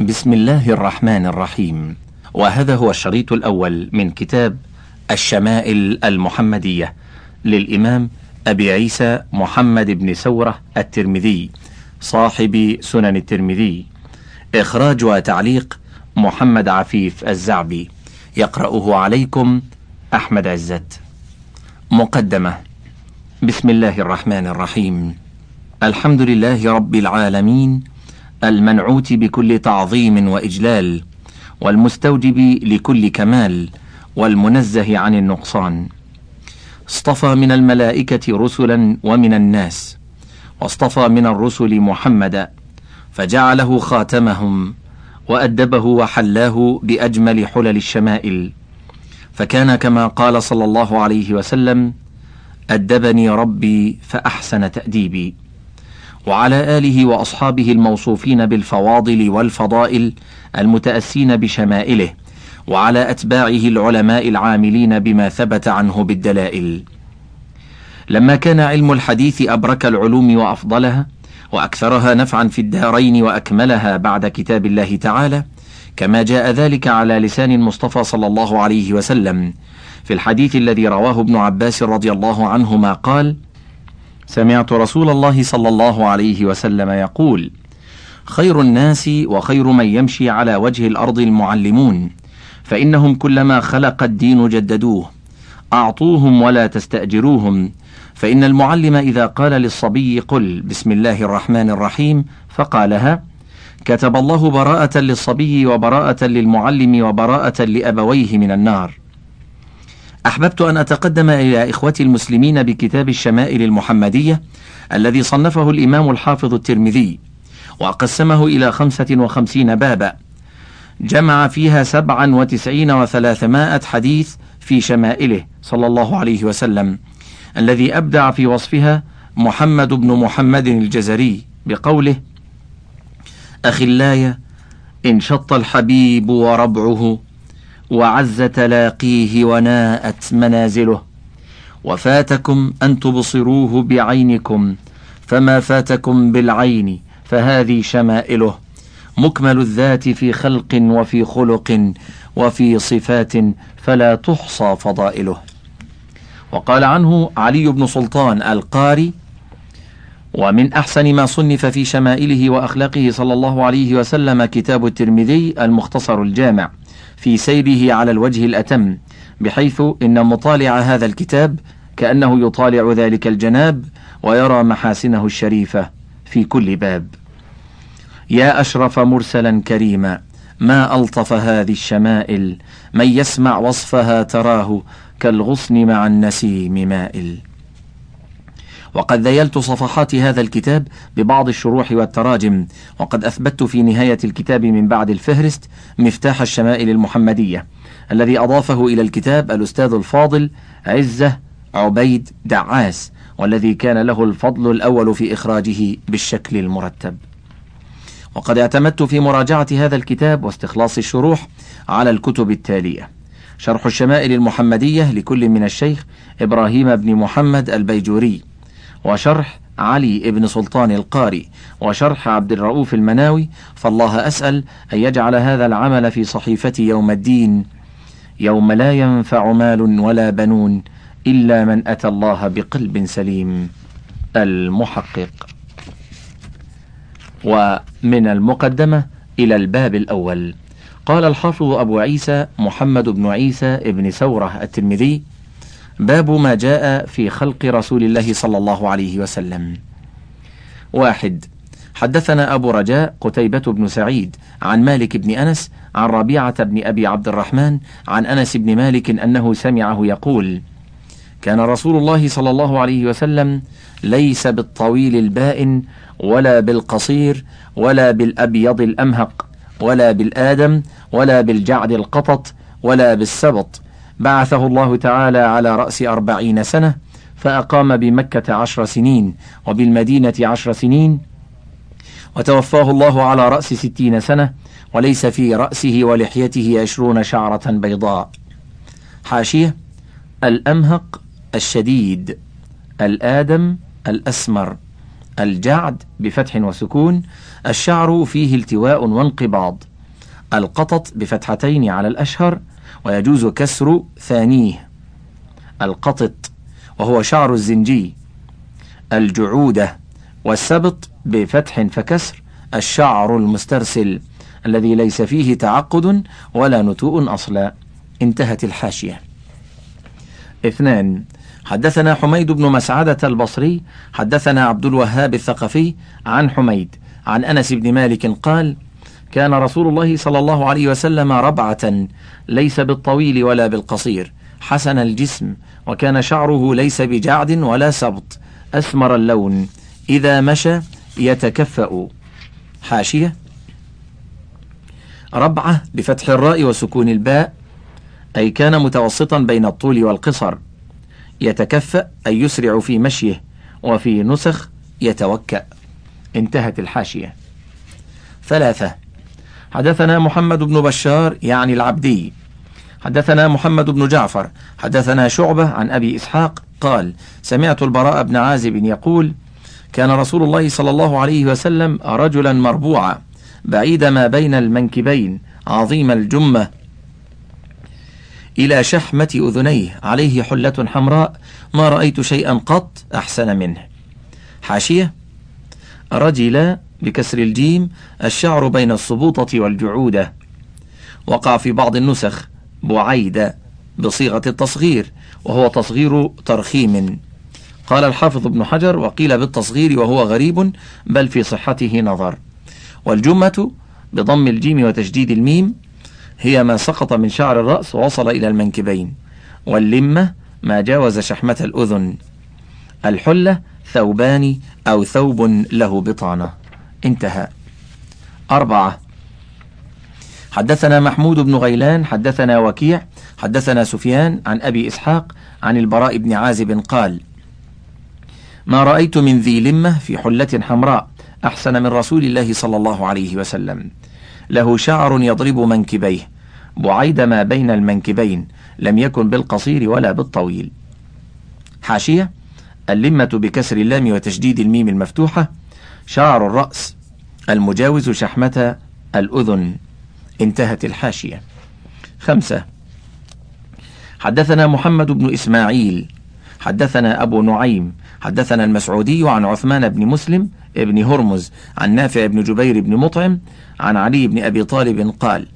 بسم الله الرحمن الرحيم. وهذا هو الشريط الأول من كتاب الشمائل المحمدية للإمام أبي عيسى محمد بن سورة الترمذي صاحب سنن الترمذي. إخراج وتعليق محمد عفيف الزعبي. يقرأه عليكم أحمد عزت. مقدمة بسم الله الرحمن الرحيم. الحمد لله رب العالمين المنعوت بكل تعظيم وإجلال والمستوجب لكل كمال والمنزه عن النقصان. اصطفى من الملائكة رسلا ومن الناس واصطفى من الرسل محمدا فجعله خاتمهم وأدبه وحلاه بأجمل حلل الشمائل. فكان كما قال صلى الله عليه وسلم أدبني ربي فأحسن تأديبي. وعلى آله وأصحابه الموصوفين بالفواضل والفضائل المتأسين بشمائله وعلى أتباعه العلماء العاملين بما ثبت عنه بالدلائل. لما كان علم الحديث أبرك العلوم وأفضلها وأكثرها نفعا في الدارين وأكملها بعد كتاب الله تعالى كما جاء ذلك على لسان المصطفى صلى الله عليه وسلم في الحديث الذي رواه ابن عباس رضي الله عنهما قال: سمعت رسول الله صلى الله عليه وسلم يقول خير الناس وخير من يمشي على وجه الأرض المعلمون فإنهم كلما خلق الدين جددوه أعطوهم ولا تستأجروهم فإن المعلم إذا قال للصبي قل بسم الله الرحمن الرحيم فقالها كتب الله براءة للصبي وبراءة للمعلم وبراءة لأبويه من النار. أحببت أن أتقدم إلى إخوتي المسلمين بكتاب الشمائل المحمدية الذي صنفه الإمام الحافظ الترمذي وقسمه إلى خمسة وخمسين بابا. جمع فيها سبعا وتسعين وثلاثمائة حديث في شمائله صلى الله عليه وسلم الذي أبدع في وصفها محمد بن محمد الجزري بقوله أخلاي انشط الحبيب وربعه وعز تلاقيه وناءت منازله. وفاتكم أن تبصروه بعينكم فما فاتكم بالعين فهذه شمائله. مكمل الذات في خلق وفي خلق وفي صفات فلا تحصى فضائله. وقال عنه علي بن سلطان القاري ومن أحسن ما صنف في شمائله وأخلاقه صلى الله عليه وسلم كتاب الترمذي المختصر الجامع. في سيره على الوجه الأتم بحيث إن مطالع هذا الكتاب كأنه يطالع ذلك الجناب ويرى محاسنه الشريفة في كل باب. يا أشرف مرسلا كريما ما ألطف هذه الشمائل؟ من يسمع وصفها تراه كالغصن مع النسيم مائل. وقد ذيلت صفحات هذا الكتاب ببعض الشروح والتراجم وقد أثبت في نهاية الكتاب من بعد الفهرست مفتاح الشمائل المحمدية الذي أضافه إلى الكتاب الأستاذ الفاضل عزة عبيد دعاس والذي كان له الفضل الأول في إخراجه بالشكل المرتب. وقد اعتمدت في مراجعة هذا الكتاب واستخلاص الشروح على الكتب التالية. شرح الشمائل المحمدية لكل من الشيخ إبراهيم بن محمد البيجوري. وشرح علي بن سلطان القاري وشرح عبد الرؤوف المناوي فالله أسأل أن يجعل هذا العمل في صحيفتي يوم الدين. يوم لا ينفع مال ولا بنون إلا من أتى الله بقلب سليم. المحقق. ومن المقدمة إلى الباب الأول. قال الحافظ أبو عيسى محمد بن عيسى بن سورة الترمذي باب ما جاء في خلق رسول الله صلى الله عليه وسلم. واحد حدثنا أبو رجاء قتيبة بن سعيد عن مالك بن أنس عن ربيعة بن أبي عبد الرحمن عن أنس بن مالك أنه سمعه يقول: كان رسول الله صلى الله عليه وسلم ليس بالطويل البائن ولا بالقصير ولا بالأبيض الأمهق ولا بالآدم ولا بالجعد القطط ولا بالسبط بعثه الله تعالى على رأس أربعين سنة فأقام بمكة عشر سنين وبالمدينة عشر سنين وتوفاه الله على رأس ستين سنة وليس في رأسه ولحيته عشرون شعرة بيضاء. حاشية الأمهق الشديد الآدم الأسمر الجعد بفتح وسكون الشعر فيه التواء وانقباض القطط بفتحتين على الأشهر ويجوز كسر ثانية القطط وهو شعر الزنجي الجعودة والسبط بفتح فكسر الشعر المسترسل الذي ليس فيه تعقد ولا نتوء أصلا. انتهت الحاشية. اثنان حدثنا حميد بن مسعدة البصري حدثنا عبد الوهاب الثقفي عن حميد عن أنس بن مالك قال كان رسول الله صلى الله عليه وسلم ربعة ليس بالطويل ولا بالقصير. حسن الجسم وكان شعره ليس بجعد ولا سبط. أسمر اللون. إذا مشى يتكفأ. حاشية. ربعة بفتح الراء وسكون الباء أي كان متوسطا بين الطول والقصر. يتكفأ أي يسرع في مشيه وفي نسخ يتوكأ. انتهت الحاشية. ثلاثة. حدثنا محمد بن بشار يعني العبدي. حدثنا محمد بن جعفر. حدثنا شعبة عن أبي إسحاق قال سمعت البراء بن عازب يقول كان رسول الله صلى الله عليه وسلم رجلا مربوعا بعيد ما بين المنكبين عظيم الجمة إلى شحمة أذنيه. عليه حلة حمراء ما رأيت شيئا قط أحسن منه. حاشية رجل بكسر الجيم الشعر بين السبوطة والجعودة. وقع في بعض النسخ بعيد بصيغة التصغير وهو تصغير ترخيم. قال الحافظ ابن حجر وقيل بالتصغير وهو غريب بل في صحته نظر. والجمة بضم الجيم وتشديد الميم هي ما سقط من شعر الرأس ووصل إلى المنكبين. واللمة ما جاوز شحمة الأذن. الحلة ثوبان أو ثوب له بطانة. انتهى. أربعة. حدثنا محمود بن غيلان حدثنا وكيع حدثنا سفيان عن أبي إسحاق عن البراء بن عازب قال ما رأيت من ذي لمة في حلة حمراء أحسن من رسول الله صلى الله عليه وسلم. له شعر يضرب منكبيه بعيد ما بين المنكبين لم يكن بالقصير ولا بالطويل. حاشية اللمة بكسر اللام وتشديد الميم المفتوحة شعر الرأس المجاوز شحمة الأذن. انتهت الحاشية. خمسة. حدثنا محمد بن إسماعيل. حدثنا أبو نعيم. حدثنا المسعودي عن عثمان بن مسلم ابن هرمز. عن نافع بن جبير بن مطعم. عن علي بن أبي طالب قال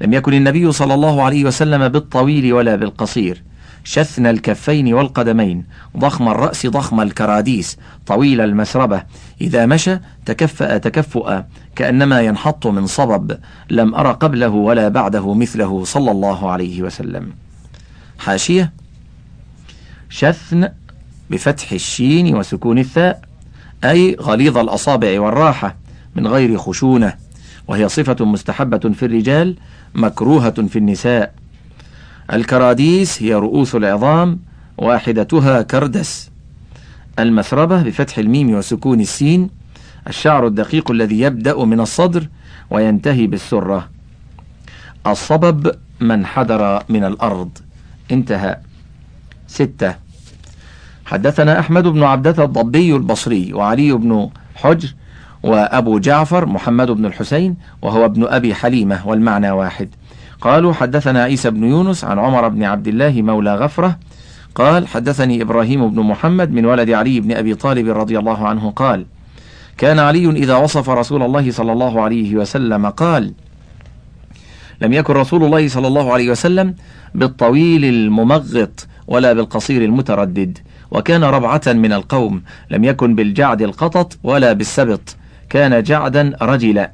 لم يكن النبي صلى الله عليه وسلم بالطويل ولا بالقصير. شثن الكفين والقدمين ضخم الرأس ضخم الكراديس طويل المسربة إذا مشى تكفأ تكفؤا كأنما ينحط من صبب. لم أر قبله ولا بعده مثله صلى الله عليه وسلم. حاشية. شثن بفتح الشين وسكون الثاء أي غليظ الأصابع والراحة من غير خشونة وهي صفة مستحبة في الرجال مكروهة في النساء. الكراديس هي رؤوس العظام واحدتها كردس. المسربة بفتح الميم وسكون السين الشعر الدقيق الذي يبدأ من الصدر وينتهي بالسرة. الصبب من حدر من الأرض. انتهى. ستة. حدثنا أحمد بن عبدة الضبي البصري وعلي بن حجر وأبو جعفر محمد بن الحسين وهو ابن أبي حليمة والمعنى واحد. قالوا حدثنا عيسى بن يونس عن عمر بن عبد الله مولى غفرة. قال حدثني إبراهيم بن محمد من ولد علي بن أبي طالب رضي الله عنه قال كان علي إذا وصف رسول الله صلى الله عليه وسلم قال لم يكن رسول الله صلى الله عليه وسلم بالطويل الممغط ولا بالقصير المتردد وكان ربعة من القوم لم يكن بالجعد القطط ولا بالسبط كان جعدا رجلا.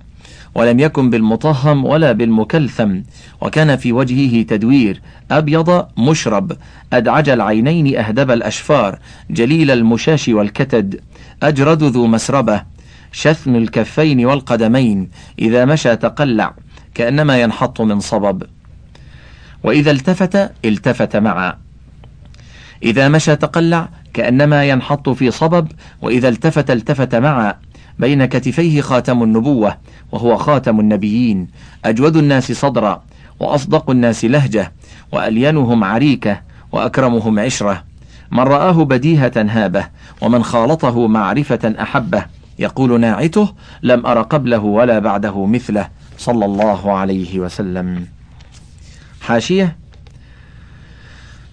ولم يكن بالمطهم ولا بالمكلثم وكان في وجهه تدوير أبيض مشرب أدعج العينين أهدب الأشفار جليل المشاش والكتد أجرد ذو مسربة شثن الكفين والقدمين إذا مشى تقلع كأنما ينحط من صبب. وإذا التفت التفت معا. إذا مشى تقلع كأنما ينحط في صبب وإذا التفت التفت معا. بين كتفيه خاتم النبوة وهو خاتم النبيين أجود الناس صدرا وأصدق الناس لهجة وألينهم عريكة وأكرمهم عشرة. من رآه بديهة هابة ومن خالطه معرفة أحبة يقول ناعته لم أر قبله ولا بعده مثله. صلى الله عليه وسلم. حاشية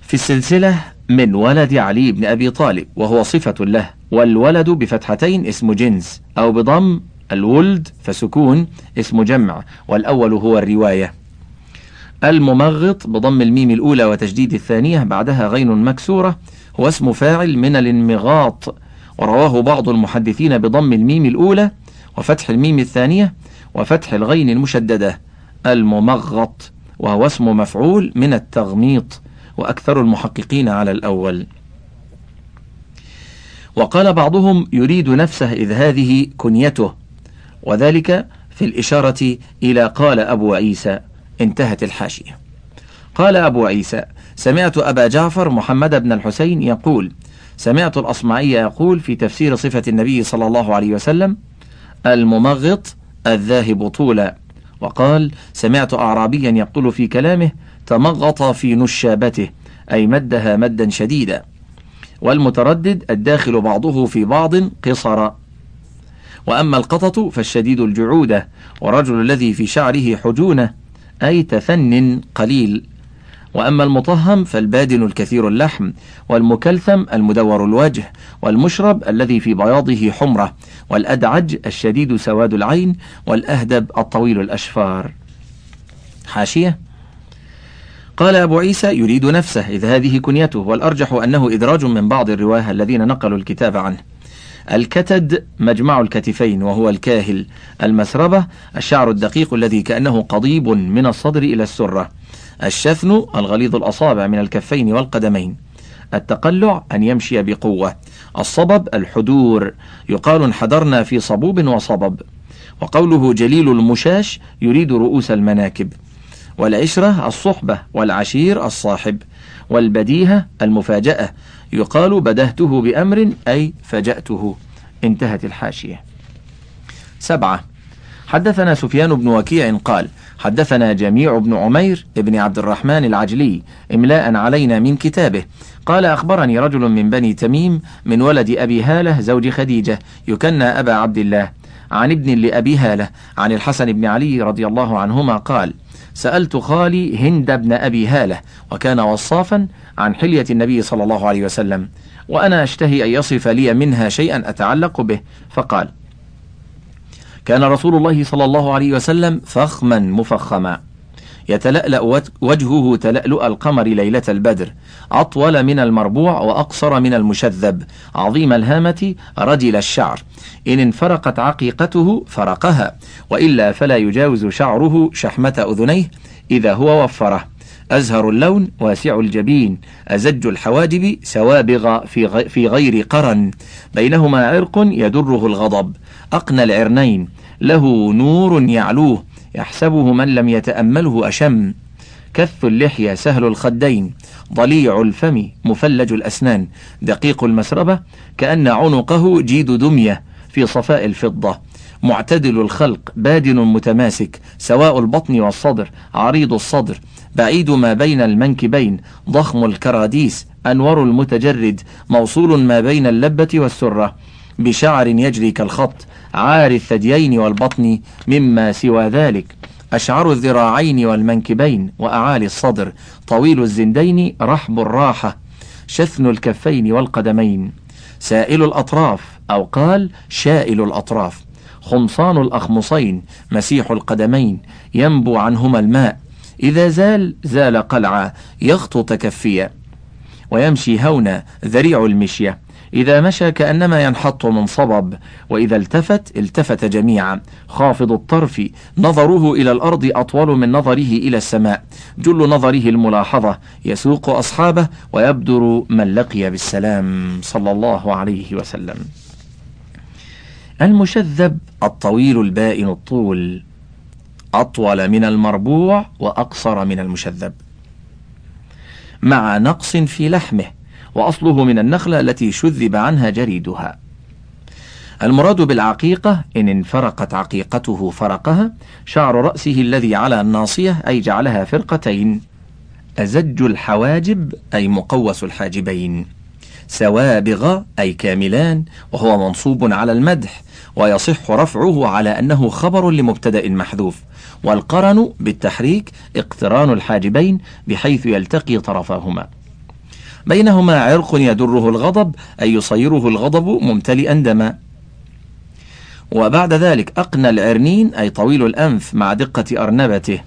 في السلسلة من ولد علي بن أبي طالب وهو صفة له والولد بفتحتين اسم جنس أو بضم الولد فسكون اسم جمع والأول هو الرواية. الممغط بضم الميم الأولى وتجديد الثانية بعدها غين مكسورة هو اسم فاعل من الانمغاط. ورواه بعض المحدثين بضم الميم الأولى وفتح الميم الثانية وفتح الغين المشددة الممغط وهو اسم مفعول من التغميط. وأكثر المحققين على الأول. وقال بعضهم يريد نفسه إذ هذه كنيته وذلك في الإشارة إلى قال أبو عيسى انتهت الحاشية. قال أبو عيسى سمعت أبا جعفر محمد بن الحسين يقول سمعت الأصمعي يقول في تفسير صفة النبي صلى الله عليه وسلم الممغط الذاهب طولا. وقال سمعت أعرابيا يقول في كلامه تمغط في نشابته أي مدها مدا شديدا. والمتردد الداخل بعضه في بعض قصرا. وأما القطط فالشديد الجعودة ورجل الذي في شعره حجونة أي تثن قليل. وأما المطهم فالبادن الكثير اللحم والمكلثم المدور الوجه والمشرب الذي في بياضه حمرة والأدعج الشديد سواد العين والأهدب الطويل الأشفار. حاشية. قال أبو عيسى يريد نفسه إذ هذه كنيته والأرجح أنه إدراج من بعض الرواه الذين نقلوا الكتاب عنه. الكتد مجمع الكتفين وهو الكاهل. المسربة الشعر الدقيق الذي كأنه قضيب من الصدر إلى السرة. الشثن الغليظ الأصابع من الكفين والقدمين. التقلع أن يمشي بقوة. الصبب الحدور. يقال انحدرنا في صبوب وصبب. وقوله جليل المشاش يريد رؤوس المناكب. والعشرة الصحبة والعشير الصاحب والبديهة المفاجأة. يقال بدهته بأمر أي فجأته. انتهت الحاشية. سبعة. حدثنا سفيان بن وكيع قال حدثنا جميع بن عمير بن عبد الرحمن العجلي إملاء علينا من كتابه. قال أخبرني رجل من بني تميم من ولد أبي هالة زوج خديجة يكنى أبا عبد الله. عن ابن لأبي هالة عن الحسن بن علي رضي الله عنهما قال سألت خالي هند بن أبي هالة وكان وصافا عن حلية النبي صلى الله عليه وسلم وأنا أشتهي أن يصف لي منها شيئا أتعلق به فقال كان رسول الله صلى الله عليه وسلم فخما مفخما. يتلألأ وجهه تلألؤ القمر ليلة البدر. أطول من المربوع وأقصر من المشذب. عظيم الهامة رجل الشعر. إن انفرقت عقيقته فرقها. وإلا فلا يجاوز شعره شحمة أذنيه إذا هو وفره. أزهر اللون واسع الجبين. أزج الحواجب سوابغ في, في غير قرن. بينهما عرق يدره الغضب. أقنى العرنين. له نور يعلوه. يحسبه من لم يتأمله أشم. كث اللحية سهل الخدين ضليع الفم مفلج الأسنان. دقيق المسربة كأن عنقه جيد دمية في صفاء الفضة. معتدل الخلق بادن متماسك سواء البطن والصدر عريض الصدر. بعيد ما بين المنكبين ضخم الكراديس أنور المتجرد موصول ما بين اللبة والسرة. بشعر يجري كالخط عار الثديين والبطن مما سوى ذلك. أشعر الذراعين والمنكبين وأعالي الصدر طويل الزندين رحب الراحة شثن الكفين والقدمين. سائل الأطراف أو قال شائل الأطراف. خمصان الأخمصين مسيح القدمين ينبو عنهما الماء. إذا زال زال قلعا يخطو تكفيا. ويمشي هونا ذريع المشية. إذا مشى كأنما ينحط من صبب وإذا التفت التفت جميعا. خافض الطرف نظره إلى الأرض أطول من نظره إلى السماء. جل نظره الملاحظة يسوق أصحابه ويبدر من لقي بالسلام صلى الله عليه وسلم. المشذب الطويل البائن الطول. أطول من المربوع وأقصر من المشذب. مع نقص في لحمه وأصله من النخلة التي شذب عنها جريدها. المراد بالعقيقة إن انفرقت عقيقته فرقها شعر رأسه الذي على الناصية أي جعلها فرقتين. أزج الحواجب أي مقوس الحاجبين. سوابغ أي كاملان وهو منصوب على المدح ويصح رفعه على أنه خبر لمبتدأ محذوف. والقرن بالتحريك اقتران الحاجبين بحيث يلتقي طرفاهما. بينهما عرق يدره الغضب أي يصيره الغضب ممتلئا دما. وبعد ذلك أقنى العرنين أي طويل الأنف مع دقة أرنبته.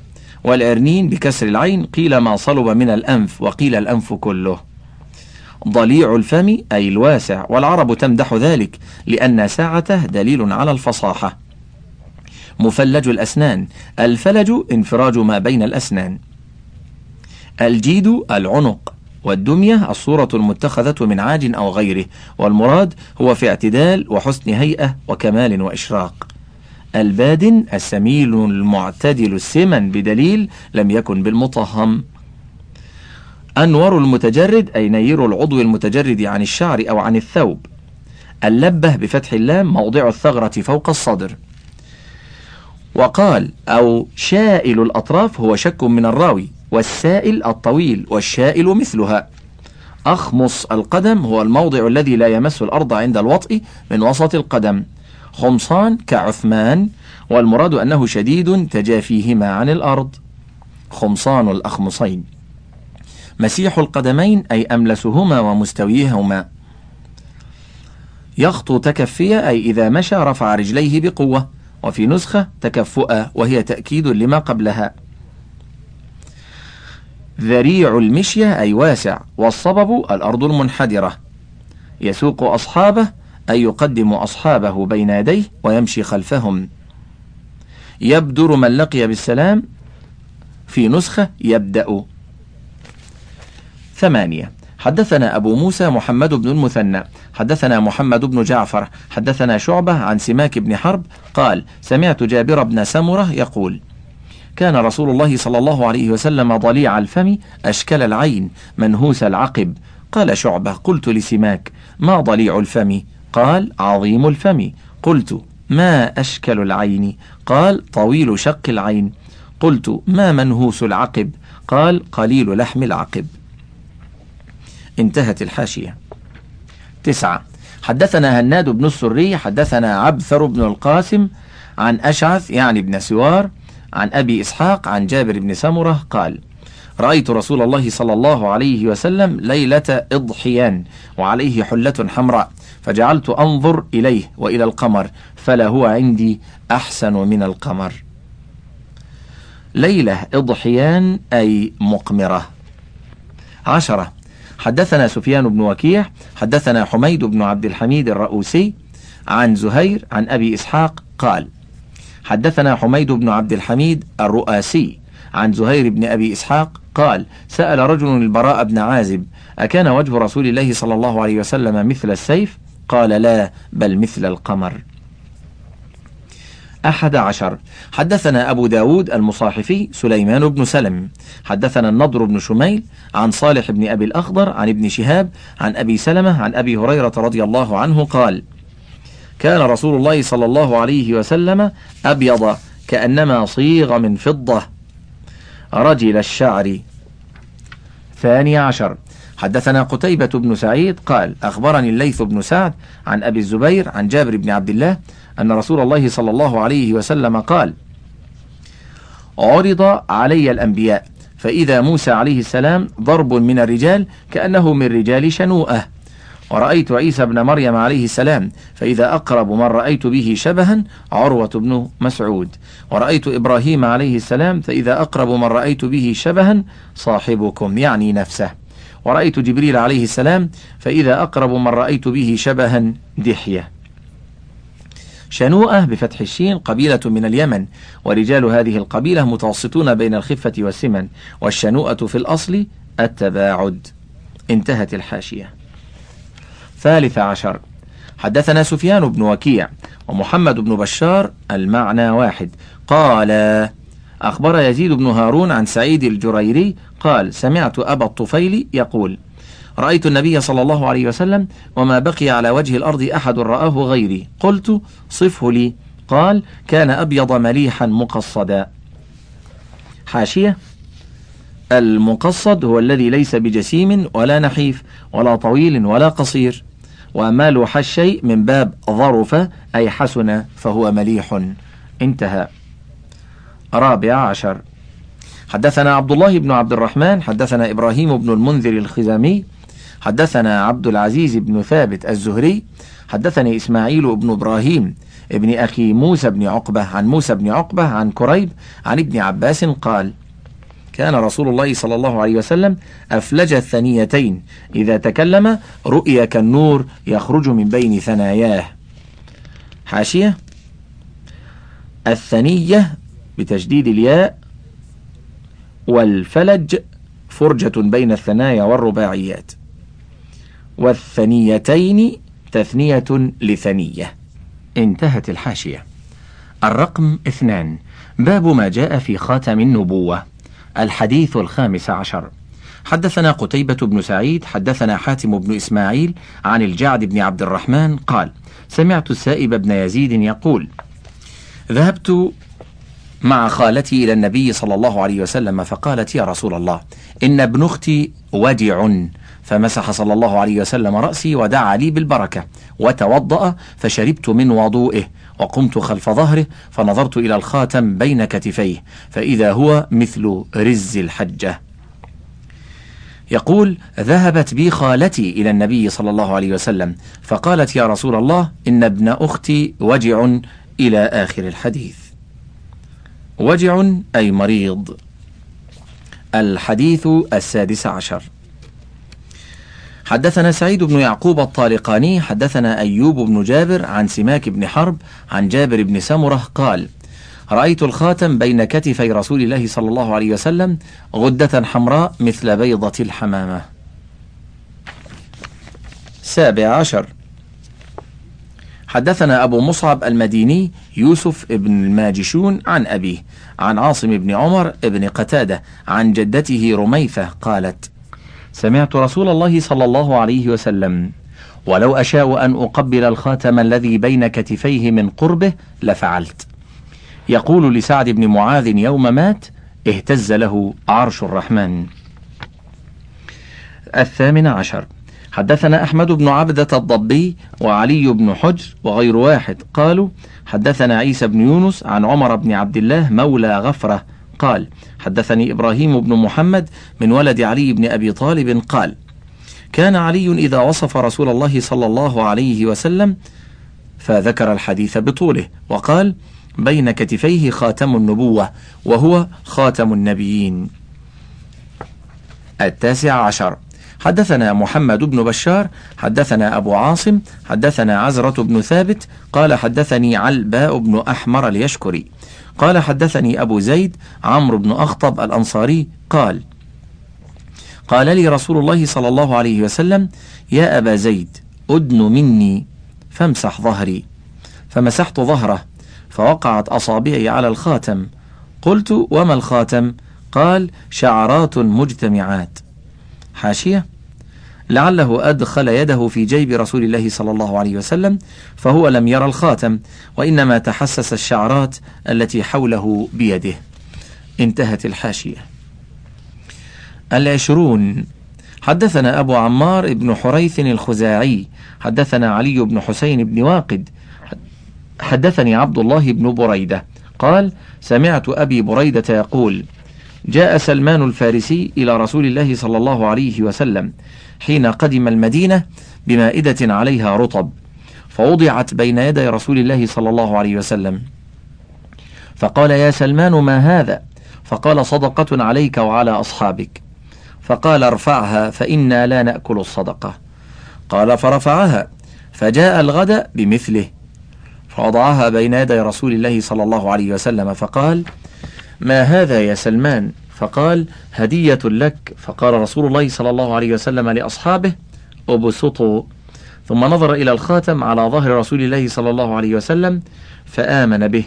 والعرنين بكسر العين قيل ما صلب من الأنف وقيل الأنف كله. ضليع الفم أي الواسع والعرب تمدح ذلك لأن ساعته دليل على الفصاحة. مفلج الأسنان الفلج انفراج ما بين الأسنان. الجيد العنق والدمية الصورة المتخذة من عاج أو غيره والمراد هو في اعتدال وحسن هيئة وكمال وإشراق. البادن السميل المعتدل السمن بدليل لم يكن بالمطهم. أنور المتجرد أي نير العضو المتجرد عن الشعر أو عن الثوب. اللبة بفتح اللام موضع الثغرة فوق الصدر. وقال أو شائل الأطراف هو شك من الراوي. والسائل الطويل والشائل مثلها. أخمص القدم هو الموضع الذي لا يمس الأرض عند الوطء من وسط القدم. خمصان كعثمان والمراد أنه شديد تجافيهما عن الأرض. خمصان الأخمصين. مسيح القدمين أي أملسهما ومستويهما. يخطو تكفيا أي إذا مشى رفع رجليه بقوة. وفي نسخة تكفؤا وهي تأكيد لما قبلها. ذريع المشية أي واسع والصبب الأرض المنحدرة. يسوق أصحابه أي يقدم أصحابه بين يديه ويمشي خلفهم. يبدر من لقي بالسلام في نسخة يبدأ. ثمانية. حدثنا أبو موسى محمد بن المثنى. حدثنا محمد بن جعفر. حدثنا شعبة عن سماك بن حرب قال سمعت جابر بن سمرة يقول كان رسول الله صلى الله عليه وسلم ضليع الفم أشكل العين منهوس العقب. قال شعبة قلت لسماك ما ضليع الفم؟ قال عظيم الفم. قلت ما أشكل العين؟ قال طويل شق العين. قلت ما منهوس العقب؟ قال قليل لحم العقب. انتهت الحاشية. تسعة. حدثنا هناد بن السري حدثنا عبثر بن القاسم عن أشعث يعني ابن سوار عن أبي إسحاق عن جابر بن سمرة قال رأيت رسول الله صلى الله عليه وسلم ليلة إضحيان وعليه حلة حمراء فجعلت أنظر إليه وإلى القمر فلا هو عندي أحسن من القمر. ليلة إضحيان أي مقمرة. عشرة. حدثنا سفيان بن وكيع حدثنا حميد بن عبد الحميد الرؤوسي عن زهير عن أبي إسحاق قال حدثنا حميد بن عبد الحميد الرؤاسي عن زهير بن أبي إسحاق قال سأل رجل البراء بن عازب أكان وجه رسول الله صلى الله عليه وسلم مثل السيف؟ قال لا بل مثل القمر. أحد عشر. حدثنا أبو داود المصاحفي سليمان بن سلم. حدثنا النضر بن شميل عن صالح بن أبي الأخضر عن ابن شهاب عن أبي سلمة عن أبي هريرة رضي الله عنه قال كان رسول الله صلى الله عليه وسلم أبيض كأنما صيغ من فضة. رجل الشعر. ثاني عشر. حدثنا قتيبة بن سعيد قال أخبرني الليث بن سعد عن أبي الزبير عن جابر بن عبد الله أن رسول الله صلى الله عليه وسلم قال عرض علي الأنبياء فإذا موسى عليه السلام ضرب من الرجال كأنه من رجال شنوءة. ورأيت عيسى بن مريم عليه السلام فإذا أقرب من رأيت به شبها عروة بن مسعود. ورأيت إبراهيم عليه السلام فإذا أقرب من رأيت به شبها صاحبكم يعني نفسه. ورأيت جبريل عليه السلام فإذا أقرب من رأيت به شبها دحية. شنوءة بفتح الشين قبيلة من اليمن. ورجال هذه القبيلة متوسطون بين الخفة والسمن. والشنوءة في الأصل التباعد. انتهت الحاشية. ثالث عشر. حدثنا سفيان بن وكيع ومحمد بن بشار المعنى واحد. قال أخبر يزيد بن هارون عن سعيد الجريري قال سمعت أبا الطفيل يقول رأيت النبي صلى الله عليه وسلم وما بقي على وجه الأرض أحد رآه غيري. قلت صفه لي. قال كان أبيض مليحا مقصدا. حاشية المقصد هو الذي ليس بجسيم ولا نحيف ولا طويل ولا قصير. وما لوح الشيء من باب ظرف أي حسن فهو مليح انتهى رابع عشر حدثنا عبد الله بن عبد الرحمن حدثنا إبراهيم بن المنذر الخزامي حدثنا عبد العزيز بن ثابت الزهري حدثني إسماعيل بن إبراهيم ابن أخي موسى بن عقبة عن موسى بن عقبة عن كريب عن ابن عباس قال كان رسول الله صلى الله عليه وسلم أفلج الثنيتين. إذا تكلم رؤي كالنور يخرج من بين ثناياه. حاشية. الثنية بتجديد الياء والفلج فرجة بين الثنايا والرباعيات. والثنيتين تثنية لثنية. انتهت الحاشية. الرقم اثنان. باب ما جاء في خاتم النبوة. الحديث الخامس عشر. حدثنا قتيبة بن سعيد حدثنا حاتم بن إسماعيل عن الجعد بن عبد الرحمن قال سمعت السائب بن يزيد يقول ذهبت مع خالتي إلى النبي صلى الله عليه وسلم فقالت يا رسول الله إن ابن أختي ودع فمسح صلى الله عليه وسلم رأسي ودعا لي بالبركة وتوضأ فشربت من وضوئه. وقمت خلف ظهره فنظرت إلى الخاتم بين كتفيه فإذا هو مثل رز الحجة. يقول ذهبت بي خالتي إلى النبي صلى الله عليه وسلم فقالت يا رسول الله إن ابن أختي وجع إلى آخر الحديث. وجع أي مريض. الحديث السادس عشر. حدثنا سعيد بن يعقوب الطالقاني حدثنا أيوب بن جابر عن سماك بن حرب عن جابر بن سمرة قال رأيت الخاتم بين كتفي رسول الله صلى الله عليه وسلم غدة حمراء مثل بيضة الحمامة. سابع عشر. حدثنا أبو مصعب المديني يوسف بن الماجشون عن أبيه عن عاصم بن عمر بن قتادة عن جدته رميثة قالت سمعت رسول الله صلى الله عليه وسلم ولو أشاء أن أقبل الخاتم الذي بين كتفيه من قربه لفعلت. يقول لسعد بن معاذ يوم مات اهتز له عرش الرحمن. الثامن عشر. حدثنا أحمد بن عبدة الضبي وعلي بن حجر وغير واحد. قالوا حدثنا عيسى بن يونس عن عمر بن عبد الله مولى غفرة قال حدثني إبراهيم بن محمد من ولد علي بن أبي طالب قال كان علي إذا وصف رسول الله صلى الله عليه وسلم فذكر الحديث بطوله وقال بين كتفيه خاتم النبوة وهو خاتم النبيين. التاسع عشر. حدثنا محمد بن بشار حدثنا أبو عاصم حدثنا عزرة بن ثابت قال حدثني علباء بن أحمر اليشكري. قال حدثني أبو زيد عمرو بن أخطب الأنصاري قال قال لي رسول الله صلى الله عليه وسلم يا أبا زيد أدن مني فامسح ظهري. فمسحت ظهره فوقعت أصابعي على الخاتم. قلت وما الخاتم؟ قال شعرات مجتمعات. حاشية؟ لعله أدخل يده في جيب رسول الله صلى الله عليه وسلم فهو لم يرى الخاتم وإنما تحسس الشعرات التي حوله بيده. انتهت الحاشية. العشرون. حدثنا أبو عمار بن حريث الخزاعي حدثنا علي بن حسين بن واقد حدثني عبد الله بن بريدة. قال سمعت أبي بريدة يقول جاء سلمان الفارسي إلى رسول الله صلى الله عليه وسلم حين قدم المدينة بمائدة عليها رطب فوضعت بين يدي رسول الله صلى الله عليه وسلم. فقال يا سلمان ما هذا؟ فقال صدقة عليك وعلى أصحابك. فقال ارفعها فإنا لا نأكل الصدقة. قال فرفعها. فجاء الغد بمثله. فوضعها بين يدي رسول الله صلى الله عليه وسلم فقال ما هذا يا سلمان؟ فقال هدية لك. فقال رسول الله صلى الله عليه وسلم لأصحابه أبسطوا. ثم نظر إلى الخاتم على ظهر رسول الله صلى الله عليه وسلم فآمن به.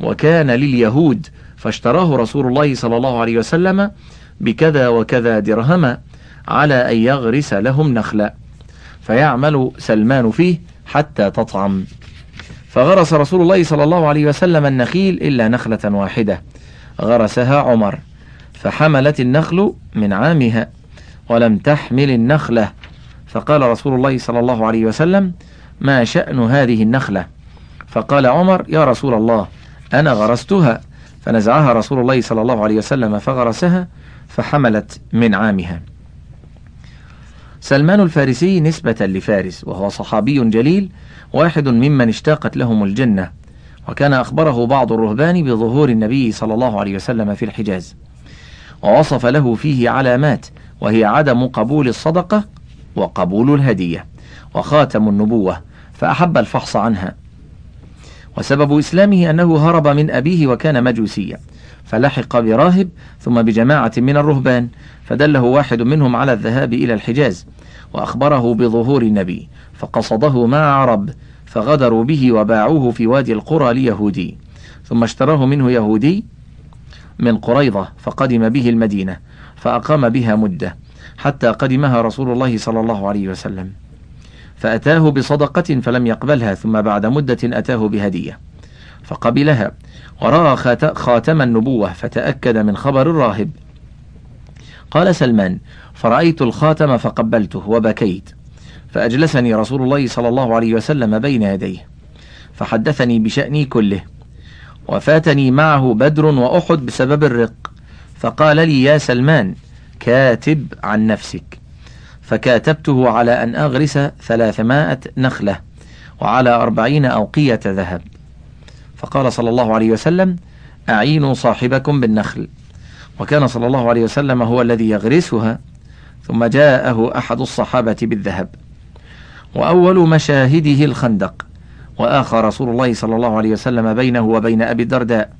وكان لليهود فاشتراه رسول الله صلى الله عليه وسلم بكذا وكذا درهما على أن يغرس لهم نخلا فيعمل سلمان فيه حتى تطعم. فغرس رسول الله صلى الله عليه وسلم النخيل إلا نخلة واحدة. غرسها عمر. فحملت النخل من عامها ولم تحمل النخلة. فقال رسول الله صلى الله عليه وسلم ما شأن هذه النخلة؟ فقال عمر يا رسول الله أنا غرستها. فنزعها رسول الله صلى الله عليه وسلم فغرسها فحملت من عامها. سلمان الفارسي نسبة لفارس وهو صحابي جليل واحد ممن اشتاقت لهم الجنة وكان أخبره بعض الرهبان بظهور النبي صلى الله عليه وسلم في الحجاز. ووصف له فيه علامات وهي عدم قبول الصدقة وقبول الهدية وخاتم النبوة فأحب الفحص عنها. وسبب إسلامه أنه هرب من أبيه وكان مجوسيا فلحق براهب ثم بجماعة من الرهبان فدله واحد منهم على الذهاب إلى الحجاز وأخبره بظهور النبي فقصده مع عرب فغدروا به وباعوه في وادي القرى ليهودي ثم اشتراه منه يهودي من قريضة فقدم به المدينة فأقام بها مدة حتى قدمها رسول الله صلى الله عليه وسلم. فأتاه بصدقة فلم يقبلها ثم بعد مدة أتاه بهدية. فقبلها ورأى خاتم النبوة فتأكد من خبر الراهب. قال سلمان فرأيت الخاتم فقبلته وبكيت فأجلسني رسول الله صلى الله عليه وسلم بين يديه فحدثني بشأني كله. وفاتني معه بدر وأحد بسبب الرق. فقال لي يا سلمان كاتب عن نفسك. فكاتبته على أن أغرس ثلاثمائة نخلة وعلى أربعين أوقية ذهب. فقال صلى الله عليه وسلم أعينوا صاحبكم بالنخل. وكان صلى الله عليه وسلم هو الذي يغرسها ثم جاءه أحد الصحابة بالذهب. وأول مشاهده الخندق. وآخى رسول الله صلى الله عليه وسلم بينه وبين أبي الدرداء.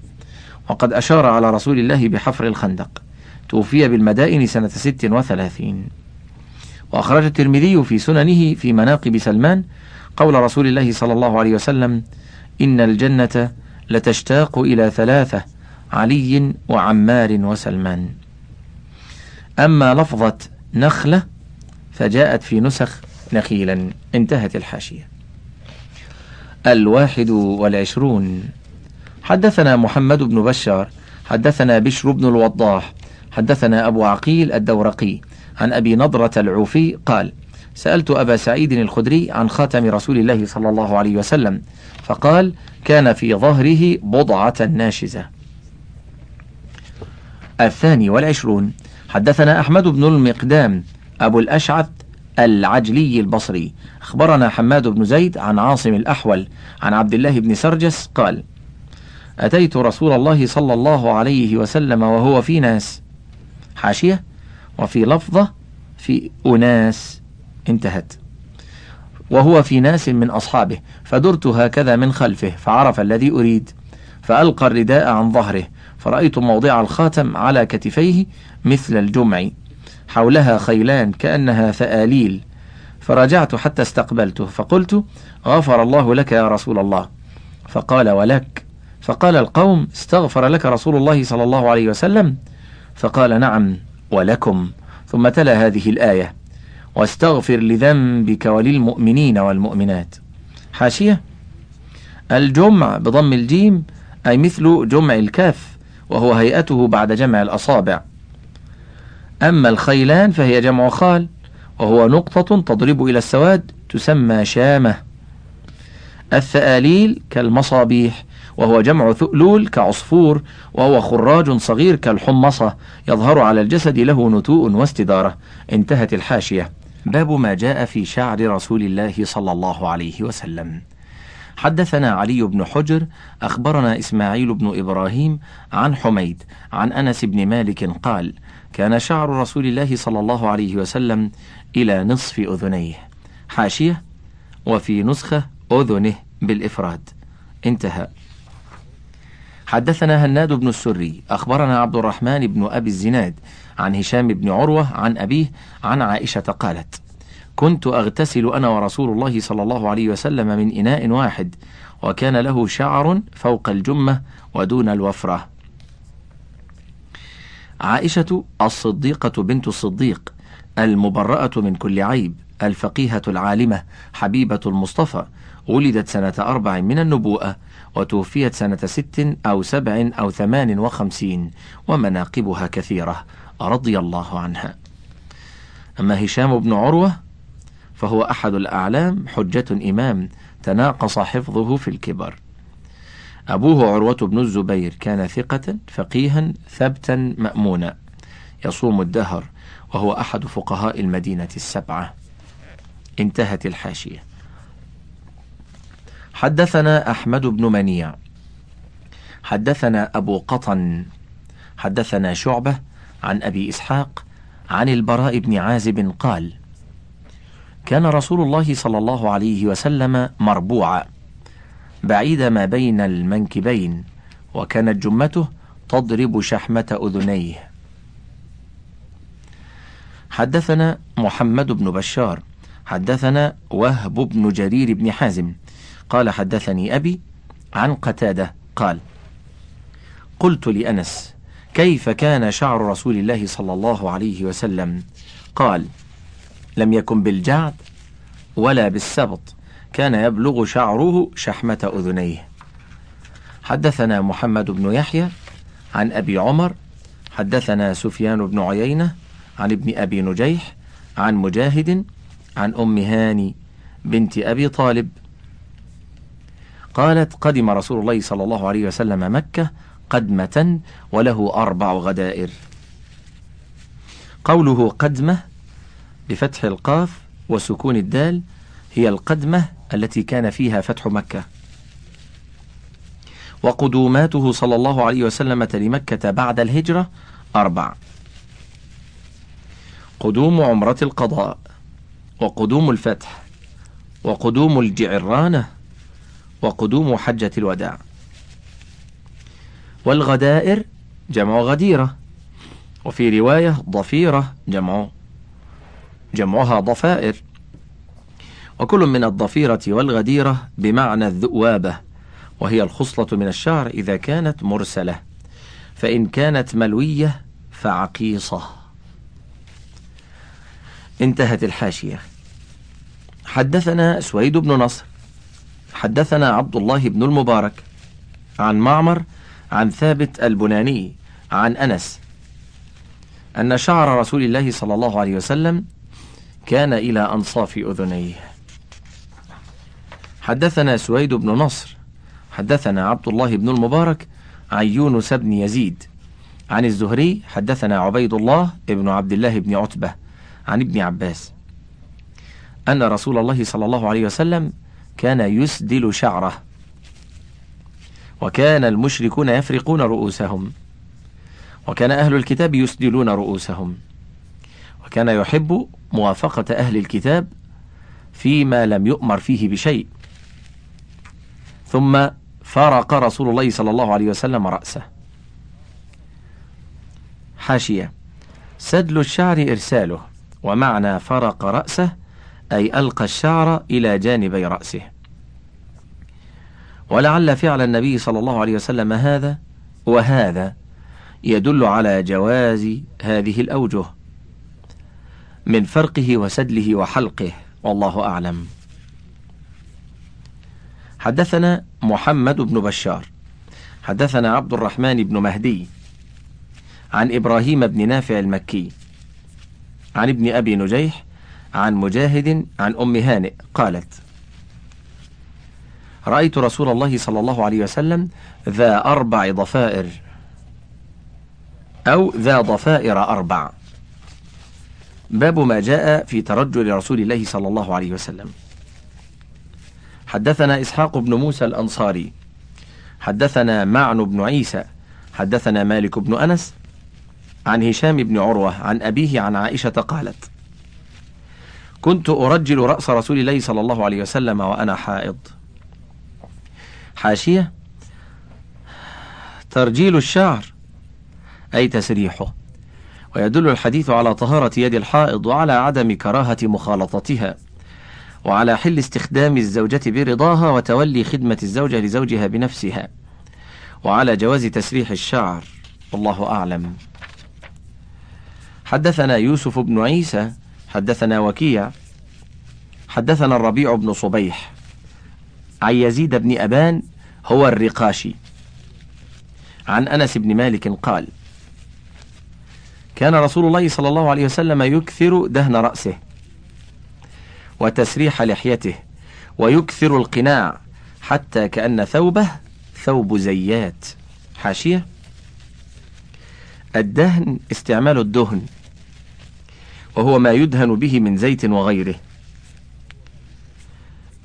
وقد أشار على رسول الله بحفر الخندق. توفي بالمدائن سنة ست وثلاثين. وأخرج الترمذي في سننه في مناقب سلمان قول رسول الله صلى الله عليه وسلم إن الجنة لتشتاق إلى ثلاثة علي وعمار وسلمان. أما لفظة نخلة فجاءت في نسخ نخيلا. انتهت الحاشية. الواحد والعشرون. حدثنا محمد بن بشار حدثنا بشر بن الوضاح حدثنا أبو عقيل الدورقي عن أبي نضرة العوفي قال سألت أبا سعيد الخدري عن خاتم رسول الله صلى الله عليه وسلم فقال كان في ظهره بضعة ناشزة. الثاني والعشرون حدثنا أحمد بن المقدام أبو الأشعث العجلي البصري. أخبرنا حماد بن زيد عن عاصم الأحول عن عبد الله بن سرجس قال أتيت رسول الله صلى الله عليه وسلم وهو في ناس. حاشية؟ وفي لفظة في أناس. انتهت. وهو في ناس من أصحابه فدرت هكذا من خلفه فعرف الذي أريد فألقى الرداء عن ظهره فرأيت موضع الخاتم على كتفيه مثل الجمع. حولها خيلان كأنها ثآليل. فرجعت حتى استقبلته فقلت غفر الله لك يا رسول الله. فقال ولك؟ فقال القوم استغفر لك رسول الله صلى الله عليه وسلم. فقال نعم ولكم. ثم تلا هذه الآية واستغفر لذنبك وللمؤمنين والمؤمنات. حاشية الجمع بضم الجيم أي مثل جمع الكاف وهو هيئته بعد جمع الأصابع. أما الخيلان فهي جمع خال وهو نقطة تضرب إلى السواد تسمى شامة. الثآليل كالمصابيح وهو جمع ثؤلول كعصفور وهو خراج صغير كالحمصة يظهر على الجسد له نتوء واستدارة. انتهت الحاشية. باب ما جاء في شعر رسول الله صلى الله عليه وسلم. حدثنا علي بن حجر أخبرنا إسماعيل بن إبراهيم عن حميد عن أنس بن مالك قال كان شعر رسول الله صلى الله عليه وسلم إلى نصف أذنيه. حاشية وفي نسخة أذنه بالإفراد. انتهى. حدثنا هناد بن السري أخبرنا عبد الرحمن بن أبي الزناد عن هشام بن عروة عن أبيه عن عائشة قالت كنت أغتسل أنا ورسول الله صلى الله عليه وسلم من إناء واحد وكان له شعر فوق الجمة ودون الوفرة. عائشة الصديقة بنت الصديق المبرأة من كل عيب الفقيهة العالمة حبيبة المصطفى ولدت سنة أربع من النبوءة وتوفيت سنة ست أو سبع أو ثمان وخمسين ومناقبها كثيرة رضي الله عنها. أما هشام بن عروة فهو أحد الأعلام حجة إمام تناقص حفظه في الكبر. أبوه عروة بن الزبير كان ثقة فقيها ثبتا مأمونا. يصوم الدهر وهو أحد فقهاء المدينة السبعة. انتهت الحاشية. حدثنا أحمد بن منيع. حدثنا أبو قطن. حدثنا شعبة عن أبي إسحاق عن البراء بن عازب قال كان رسول الله صلى الله عليه وسلم مربوعا. بعيد ما بين المنكبين وكانت جمته تضرب شحمة أذنيه. حدثنا محمد بن بشار حدثنا وهب بن جرير بن حازم. قال حدثني أبي عن قتادة قال قلت لأنس كيف كان شعر رسول الله صلى الله عليه وسلم؟ قال لم يكن بالجعد ولا بالسبط. كان يبلغ شعره شحمة أذنيه. حدثنا محمد بن يحيى عن أبي عمر حدثنا سفيان بن عيينة عن ابن أبي نجيح عن مجاهد عن أم هاني بنت أبي طالب. قالت قدم رسول الله صلى الله عليه وسلم مكة قدمة وله أربع غدائر. قوله قدمة بفتح القاف وسكون الدال هي القدمة التي كان فيها فتح مكة. وقدوماته صلى الله عليه وسلم لمكة بعد الهجرة أربع. قدوم عمرة القضاء وقدوم الفتح وقدوم الجعرانة وقدوم حجة الوداع. والغدائر جمع غديرة وفي رواية ضفيرة جمع جمعها ضفائر. وكل من الضفيرة والغديرة بمعنى الذؤوابة وهي الخصلة من الشعر إذا كانت مرسلة فإن كانت ملوية فعقيصة. انتهت الحاشية. حدثنا سويد بن نصر حدثنا عبد الله بن المبارك عن معمر عن ثابت البناني عن أنس أن شعر رسول الله صلى الله عليه وسلم كان إلى أنصاف أذنيه. حدثنا سويد بن نصر حدثنا عبد الله بن المبارك عن يونس بن يزيد. عن الزهري حدثنا عبيد الله بن عبد الله بن عتبة عن ابن عباس. أن رسول الله صلى الله عليه وسلم كان يسدل شعره وكان المشركون يفرقون رؤوسهم وكان أهل الكتاب يسدلون رؤوسهم وكان يحب موافقة أهل الكتاب فيما لم يؤمر فيه بشيء. ثم فارق رسول الله صلى الله عليه وسلم رأسه. حاشية. سدل الشعر إرساله ومعنى فرق رأسه أي ألقى الشعر إلى جانبي رأسه. ولعل فعل النبي صلى الله عليه وسلم هذا وهذا يدل على جواز هذه الأوجه من فرقه وسدله وحلقه والله أعلم. حدثنا محمد بن بشار حدثنا عبد الرحمن بن مهدي عن إبراهيم بن نافع المكي عن ابن أبي نجيح عن مجاهد عن أم هانئ قالت رأيت رسول الله صلى الله عليه وسلم ذا أربع ضفائر أو ذا ضفائر أربع. باب ما جاء في ترجل رسول الله صلى الله عليه وسلم. حدثنا إسحاق بن موسى الأنصاري حدثنا معن بن عيسى حدثنا مالك بن أنس عن هشام بن عروة عن أبيه عن عائشة قالت كنت أرجل رأس رسول الله صلى الله عليه وسلم وأنا حائض. حاشية ترجيل الشعر أي تسريحه ويدل الحديث على طهارة يد الحائض وعلى عدم كراهة مخالطتها. وعلى حل استخدام الزوجة برضاها وتولي خدمة الزوجة لزوجها بنفسها. وعلى جواز تسريح الشعر. والله أعلم. حدثنا يوسف بن عيسى حدثنا وكيع حدثنا الربيع بن صبيح. عن يزيد بن أبان هو الرقاشي. عن أنس بن مالك قال كان رسول الله صلى الله عليه وسلم يكثر دهن رأسه. وتسريح لحيته ويكثر القناع حتى كأن ثوبه ثوب زيات. حاشية. الدهن استعمال الدهن وهو ما يدهن به من زيت وغيره.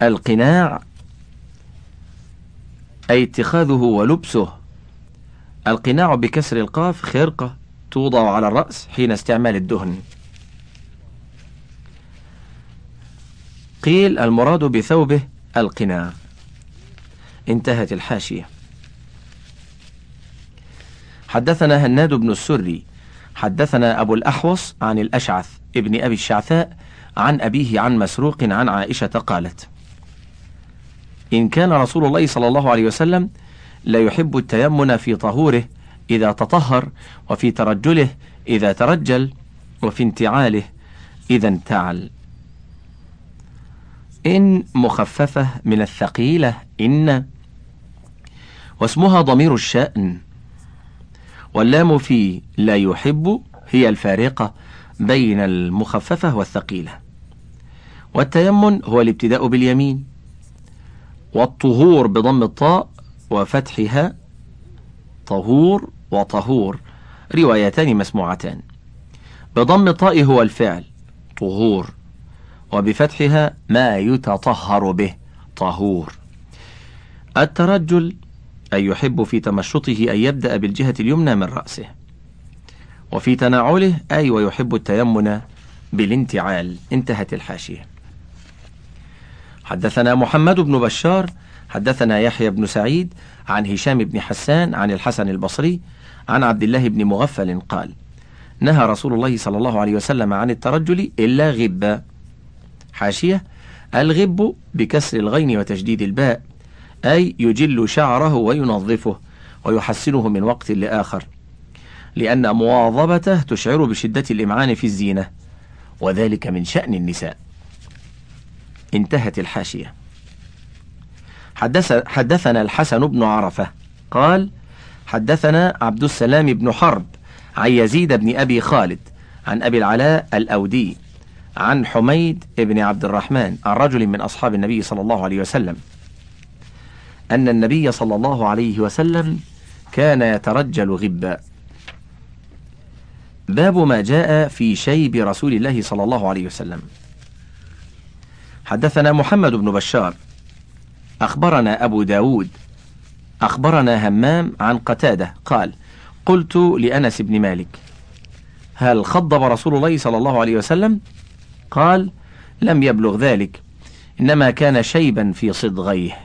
القناع أي اتخاذه ولبسه. القناع بكسر القاف خرقة توضع على الرأس حين استعمال الدهن. قيل المراد بثوبه القناع. انتهت الحاشية. حدثنا هناد بن السري. حدثنا أبو الأحوص عن الأشعث ابن أبي الشعثاء عن أبيه عن مسروق عن عائشة قالت إن كان رسول الله صلى الله عليه وسلم لا يحب التيمن في طهوره إذا تطهر وفي ترجله إذا ترجل وفي انتعاله إذا انتعل. إن مخففة من الثقيلة إن واسمها ضمير الشأن. واللام في لا يحب هي الفارقة بين المخففة والثقيلة. والتيمن هو الابتداء باليمين. والطهور بضم الطاء وفتحها طهور وطهور. روايتان مسموعتان. بضم الطاء هو الفعل طهور. وبفتحها ما يتطهر به طهور. الترجل أي يحب في تمشطه أن يبدأ بالجهة اليمنى من رأسه. وفي تناوله أي ويحب التيمن بالانتعال انتهت الحاشية. حدثنا محمد بن بشار حدثنا يحيى بن سعيد عن هشام بن حسان عن الحسن البصري عن عبد الله بن مغفل قال نهى رسول الله صلى الله عليه وسلم عن الترجل إلا غبا. حاشية الغب بكسر الغين وتشديد الباء أي يجل شعره وينظفه ويحسنه من وقت لآخر لأن مواظبته تشعر بشدة الإمعان في الزينة وذلك من شأن النساء. انتهت الحاشية. حدث حدثنا الحسن بن عرفة قال حدثنا عبد السلام بن حرب عن يزيد بن أبي خالد عن أبي العلاء الأودي عن حميد بن عبد الرحمن عن رجل من أصحاب النبي صلى الله عليه وسلم. أن النبي صلى الله عليه وسلم كان يترجل غبا. باب ما جاء في شيب رسول الله صلى الله عليه وسلم. حدثنا محمد بن بشار. أخبرنا أبو داود. أخبرنا همام عن قتادة. قال قلت لأنس بن مالك هل خضب رسول الله صلى الله عليه وسلم؟ قال لم يبلغ ذلك إنما كان شيبا في صدغيه.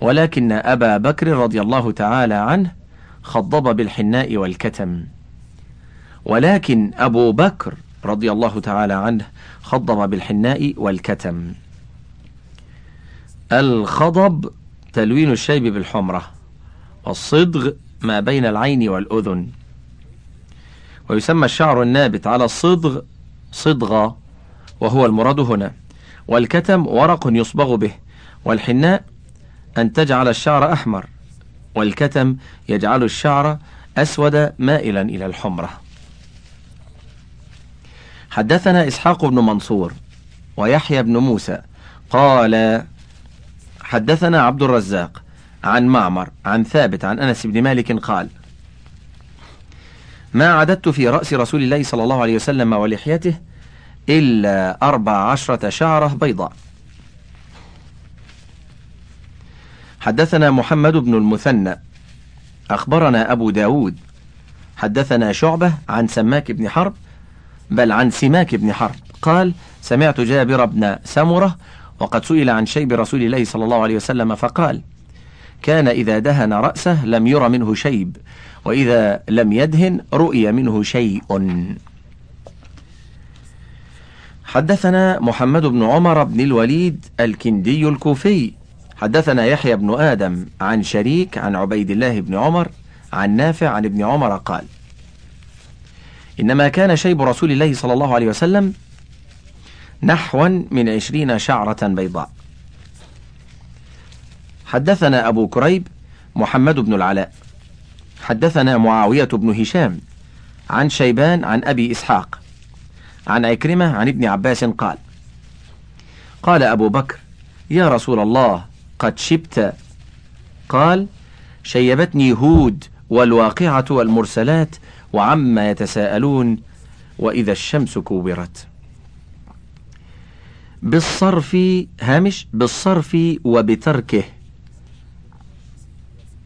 ولكن أبا بكر رضي الله تعالى عنه خضب بالحناء والكتم. ولكن أبو بكر رضي الله تعالى عنه خضب بالحناء والكتم. الخضب تلوين الشيب بالحمرة والصدغ ما بين العين والأذن. ويسمى الشعر النابت على الصدغ صدغة وهو المراد هنا. والكتم ورق يصبغ به والحناء أن تجعل الشعر أحمر والكتم يجعل الشعر أسود مائلا إلى الحمرة. حدثنا إسحاق بن منصور ويحيى بن موسى قال حدثنا عبد الرزاق عن معمر عن ثابت عن أنس بن مالك قال ما عددت في رأس رسول الله صلى الله عليه وسلم ولحيته إلا أربع عشرة شعرة بيضاء. حدثنا محمد بن المثنى. أخبرنا أبو داود. حدثنا شعبة عن سماك بن حرب بل عن سماك بن حرب. قال سمعت جابر بن سمرة وقد سئل عن شيب رسول الله صلى الله عليه وسلم فقال كان إذا دهن رأسه لم ير منه شيب وإذا لم يدهن رؤي منه شيء. حدثنا محمد بن عمر بن الوليد الكندي الكوفي. حدثنا يحيى بن آدم عن شريك عن عبيد الله بن عمر عن نافع عن ابن عمر قال إنما كان شيب رسول الله صلى الله عليه وسلم نحوا من عشرين شعرة بيضاء. حدثنا أبو كريب محمد بن العلاء. حدثنا معاوية بن هشام عن شيبان عن أبي إسحاق. عن عكرمة عن ابن عباس قال قال أبو بكر يا رسول الله قد شبت. قال شيبتني هود والواقعة والمرسلات وعما يتساءلون وإذا الشمس كورت. بالصرف هامش بالصرف وبتركه.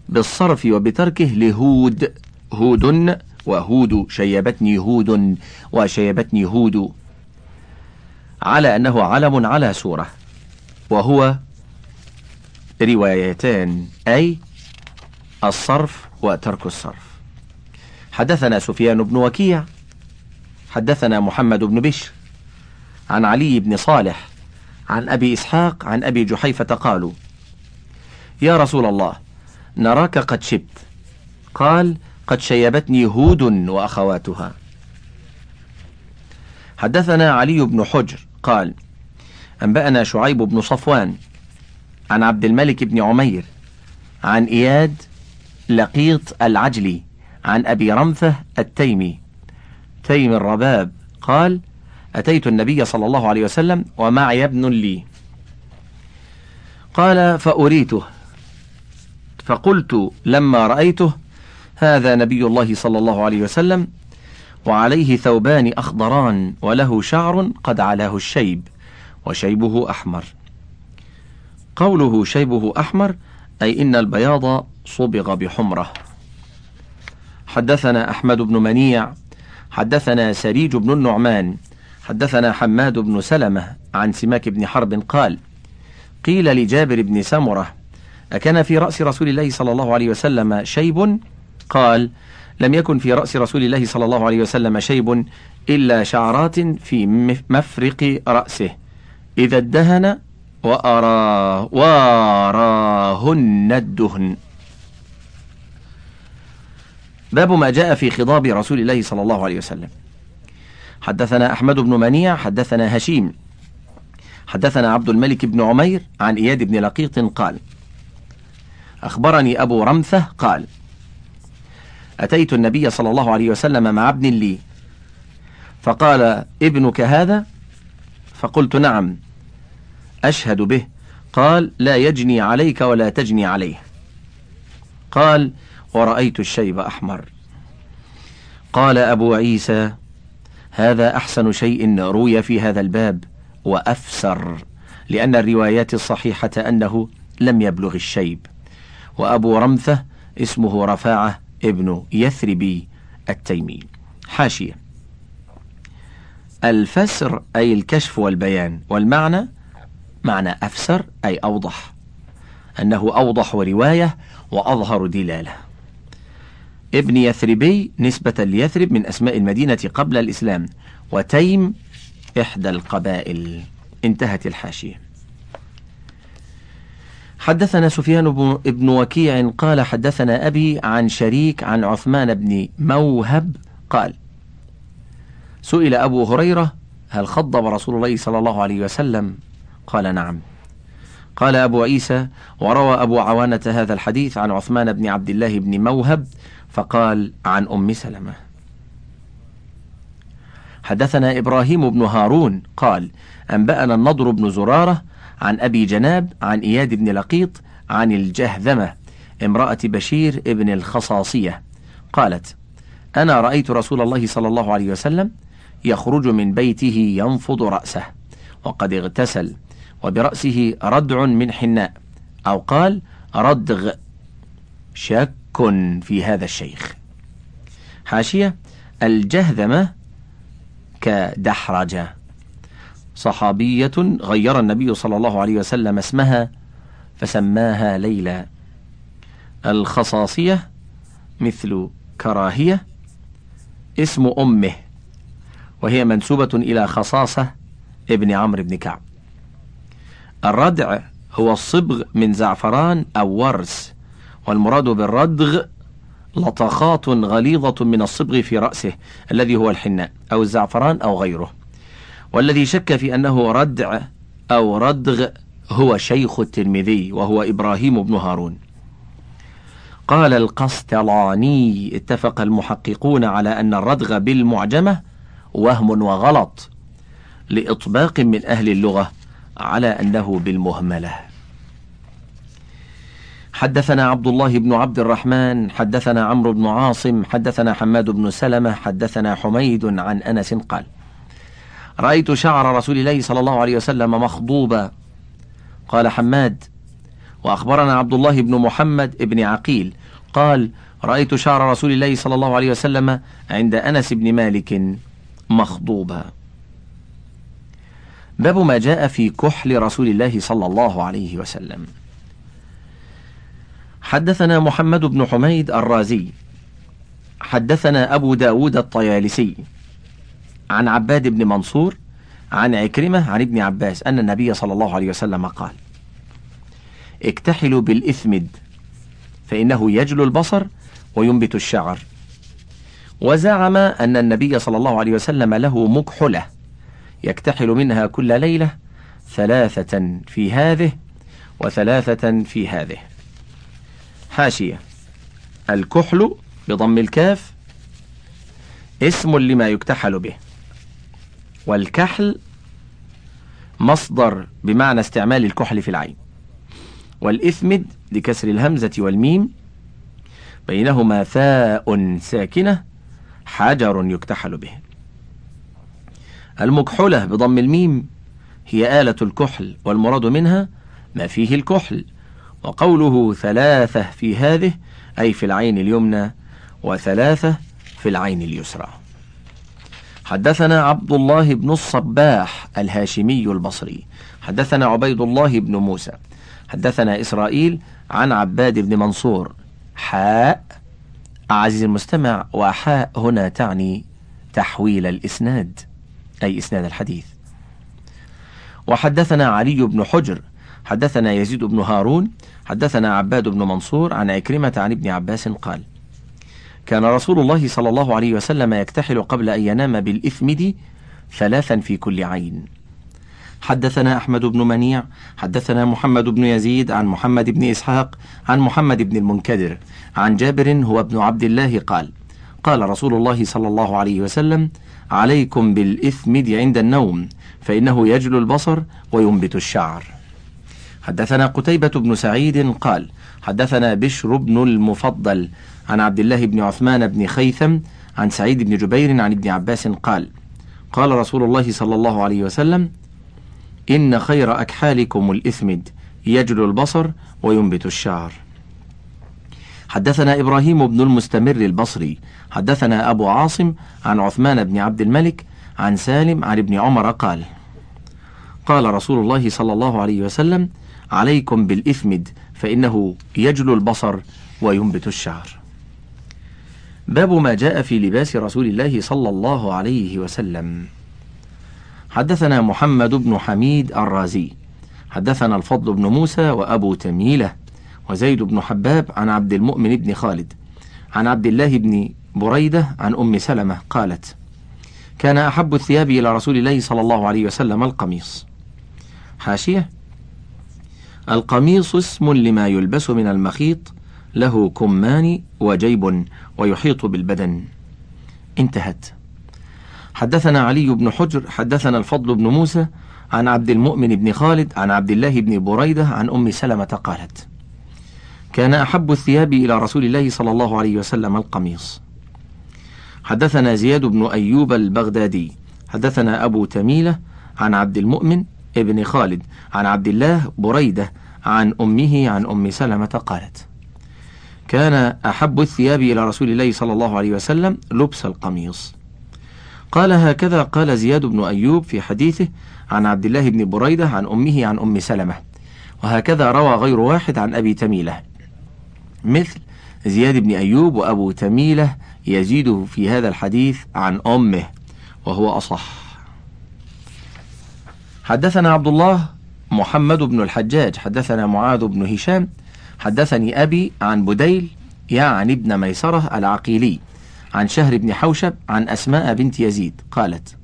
بالصرف وبتركه لهود هود وهود شيبتني هود وشيبتني هود. على أنه علم على سورة. وهو روايتان أي الصرف وترك الصرف. حدثنا سفيان بن وكيع. حدثنا محمد بن بشر. عن علي بن صالح. عن أبي إسحاق عن أبي جحيفة قالوا يا رسول الله نراك قد شبت. قال قد شيبتني هود وأخواتها. حدثنا علي بن حجر قال أنبأنا شعيب بن صفوان عن عبد الملك بن عمير عن إياد لقيط العجلي عن أبي رمثة التيمي. تيم الرباب قال أتيت النبي صلى الله عليه وسلم ومعي ابن لي. قال فأريته. فقلت لما رأيته هذا نبي الله صلى الله عليه وسلم وعليه ثوبان أخضران وله شعر قد علاه الشيب وشيبه أحمر. قوله شيبه أحمر أي إن البياض صبغ بحمرة. حدثنا أحمد بن منيع حدثنا سريج بن النعمان حدثنا حماد بن سلمة عن سماك بن حرب قال قيل لجابر بن سمرة أكان في رأس رسول الله صلى الله عليه وسلم شيب؟ قال لم يكن في رأس رسول الله صلى الله عليه وسلم شيب إلا شعرات في مفرق رأسه. إذا ادهن وأراه وأراهن الدهن. باب ما جاء في خضاب رسول الله صلى الله عليه وسلم. حدثنا أحمد بن منيع حدثنا هشيم. حدثنا عبد الملك بن عمير عن إياد بن لقيط قال أخبرني أبو رمثة قال أتيت النبي صلى الله عليه وسلم مع ابن لي. فقال ابنك هذا؟ فقلت نعم. أشهد به. قال لا يجني عليك ولا تجني عليه. قال ورأيت الشيب أحمر. قال أبو عيسى هذا أحسن شيء روي في هذا الباب وأفسر لأن الروايات الصحيحة أنه لم يبلغ الشيب. وأبو رمثة اسمه رفاعة ابن يثربي التيمي. حاشية. الفسر أي الكشف والبيان والمعنى معنى أفسر أي أوضح. أنه أوضح رواية وأظهر دلالة. ابن يثربي نسبة ليثرب من أسماء المدينة قبل الإسلام وتيم إحدى القبائل. انتهت الحاشية. حدثنا سفيان بن وكيع قال حدثنا أبي عن شريك عن عثمان بن موهب قال سئل أبو هريرة هل خضب رسول الله صلى الله عليه وسلم؟ قال نعم. قال أبو عيسى وروى أبو عوانة هذا الحديث عن عثمان بن عبد الله بن موهب فقال عن أم سلمة. حدثنا إبراهيم بن هارون قال أنبأنا النضر بن زرارة عن أبي جناب عن إياد بن لقيط عن الجهذمة امرأة بشير ابن الخصاصية. قالت أنا رأيت رسول الله صلى الله عليه وسلم يخرج من بيته ينفض رأسه وقد اغتسل وبرأسه ردع من حناء أو قال ردغ. شك في هذا الشيخ. حاشية الجهذمة كدحرجة. صحابية غير النبي صلى الله عليه وسلم اسمها فسماها ليلى. الخصاصية مثل كراهية اسم أمه وهي منسوبة إلى خصاصة ابن عمرو بن كعب. الردع هو الصبغ من زعفران أو ورس والمراد بالردغ لطخات غليظة من الصبغ في رأسه الذي هو الحناء أو الزعفران أو غيره. والذي شك في أنه ردع أو ردغ هو شيخ الترمذي وهو إبراهيم بن هارون. قال القسطلاني اتفق المحققون على أن الردغ بالمعجمة وهم وغلط لإطباق من أهل اللغة على أنه بالمهملة. حدثنا عبد الله بن عبد الرحمن حدثنا عمرو بن عاصم حدثنا حماد بن سلمة حدثنا حميد عن أنس قال رأيت شعر رسول الله صلى الله عليه وسلم مخضوبا. قال حماد وأخبرنا عبد الله بن محمد بن عقيل قال رأيت شعر رسول الله صلى الله عليه وسلم عند أنس بن مالك مخضوبا. باب ما جاء في كحل رسول الله صلى الله عليه وسلم. حدثنا محمد بن حميد الرازي حدثنا أبو داود الطيالسي عن عباد بن منصور عن عكرمة عن ابن عباس أن النبي صلى الله عليه وسلم قال اكتحلوا بالإثمد فإنه يجلو البصر وينبت الشعر. وزعم أن النبي صلى الله عليه وسلم له مكحلة يكتحل منها كل ليلة ثلاثة في هذه وثلاثة في هذه. حاشية الكحل بضم الكاف اسم لما يكتحل به. والكحل مصدر بمعنى استعمال الكحل في العين. والإثمد لكسر الهمزة والميم بينهما ثاء ساكنة حجر يكتحل به. المكحلة بضم الميم هي آلة الكحل والمراد منها ما فيه الكحل وقوله ثلاثة في هذه أي في العين اليمنى وثلاثة في العين اليسرى. حدثنا عبد الله بن الصباح الهاشمي البصري. حدثنا عبيد الله بن موسى. حدثنا إسرائيل عن عباد بن منصور. حاء. عزيز المستمع وحاء هنا تعني تحويل الإسناد أي إسناد الحديث. وحدثنا علي بن حجر. حدثنا يزيد بن هارون. حدثنا عباد بن منصور عن عكرمة عن ابن عباس قال كان رسول الله صلى الله عليه وسلم يكتحل قبل أن ينام بالإثمد ثلاثا في كل عين. حدثنا أحمد بن منيع حدثنا محمد بن يزيد عن محمد بن إسحاق عن محمد بن المنكدر عن جابر هو ابن عبد الله قال قال رسول الله صلى الله عليه وسلم عليكم بالإثمد عند النوم فإنه يجلو البصر وينبت الشعر. حدثنا قتيبة بن سعيد قال حدثنا بشر بن المفضل عن عبد الله بن عثمان بن خيثم عن سعيد بن جبير عن ابن عباس قال قال رسول الله صلى الله عليه وسلم إن خير أكحالكم الإثمد يجلو البصر وينبت الشعر. حدثنا إبراهيم بن المستمر البصري حدثنا أبو عاصم عن عثمان بن عبد الملك عن سالم عن ابن عمر قال قال رسول الله صلى الله عليه وسلم عليكم بالإثمد فإنه يجلو البصر وينبت الشعر. باب ما جاء في لباس رسول الله صلى الله عليه وسلم. حدثنا محمد بن حميد الرازي حدثنا الفضل بن موسى وأبو تميلة وزيد بن حباب عن عبد المؤمن بن خالد عن عبد الله بن بريدة عن أم سلمة قالت كان أحب الثياب إلى رسول الله صلى الله عليه وسلم القميص. حاشية القميص اسم لما يلبس من المخيط له كمان وجيب ويحيط بالبدن. انتهت. حدثنا علي بن حجر حدثنا الفضل بن موسى عن عبد المؤمن بن خالد عن عبد الله بن بريدة عن أم سلمة قالت كان أحب الثياب إلى رسول الله صلى الله عليه وسلم القميص. حدثنا زياد بن أيوب البغدادي. حدثنا أبو تميلة عن عبد المؤمن ابن خالد عن عبد الله بريدة عن أمه عن أم سلمة قالت كان أحب الثياب إلى رسول الله صلى الله عليه وسلم لبس القميص. قال هكذا قال زياد بن أيوب في حديثه عن عبد الله بن بريدة عن أمه عن أم سلمة. وهكذا روى غير واحد عن أبي تميلة. مثل زياد بن أيوب وأبو تميلة يزيد في هذا الحديث عن أمه وهو أصح. حدثنا عبد الله محمد بن الحجاج حدثنا معاذ بن هشام حدثني أبي عن بديل يعني ابن ميسرة العقيلي عن شهر بن حوشب عن أسماء بنت يزيد قالت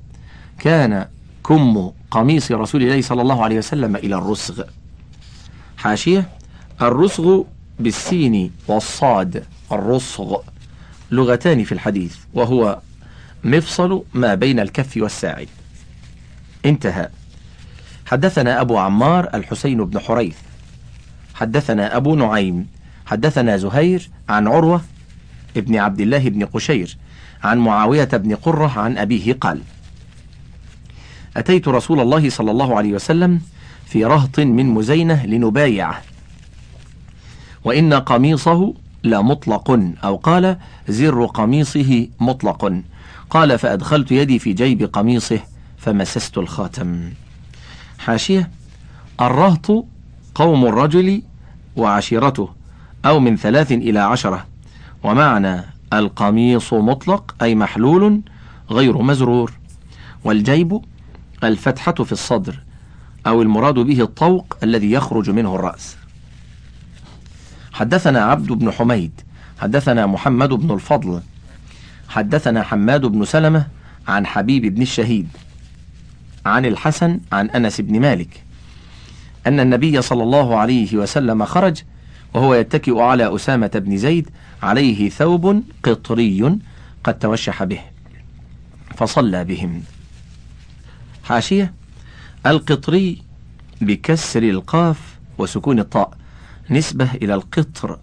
كان كم قميص رسول الله صلى الله عليه وسلم إلى الرسغ. حاشية الرسغ بالسين والصاد الرسغ. لغتان في الحديث وهو مفصل ما بين الكف والساعد. انتهى. حدثنا أبو عمار الحسين بن حريث. حدثنا أبو نعيم حدثنا زهير عن عروة ابن عبد الله بن قشير عن معاوية بن قرة عن أبيه قال أتيت رسول الله صلى الله عليه وسلم في رهط من مزينة لنبايعه وإن قميصه لمطلق أو قال زر قميصه مطلق. قال فأدخلت يدي في جيب قميصه فمسست الخاتم. حاشية الرهط قوم الرجل وعشيرته أو من ثلاث إلى عشرة. ومعنى القميص مطلق أي محلول غير مزرور. والجيب الفتحة في الصدر أو المراد به الطوق الذي يخرج منه الرأس. حدثنا عبد بن حميد حدثنا محمد بن الفضل حدثنا حماد بن سلمة عن حبيب بن الشهيد عن الحسن عن أنس بن مالك. أن النبي صلى الله عليه وسلم خرج وهو يتكئ على أسامة بن زيد عليه ثوب قطري قد توشح به فصلى بهم. حاشية القطري بكسر القاف وسكون الطاء نسبة إلى القطر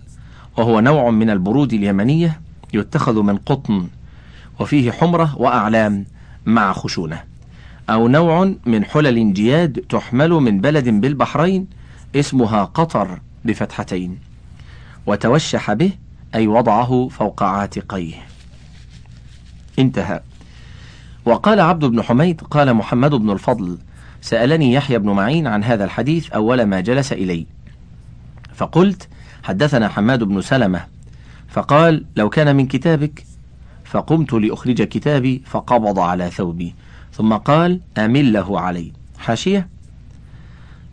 وهو نوع من البرود اليمنية يتخذ من قطن وفيه حمرة وأعلام مع خشونة. أو نوع من حلل جياد تحمل من بلد بالبحرين اسمها قطر بفتحتين. وتوشح به أي وضعه فوق عاتقيه. انتهى. وقال عبد بن حميد قال محمد بن الفضل سألني يحيى بن معين عن هذا الحديث أول ما جلس إلي. فقلت حدثنا حماد بن سلمة. فقال لو كان من كتابك فقمت لأخرج كتابي فقبض على ثوبي. ثم قال أمله علي. حاشية.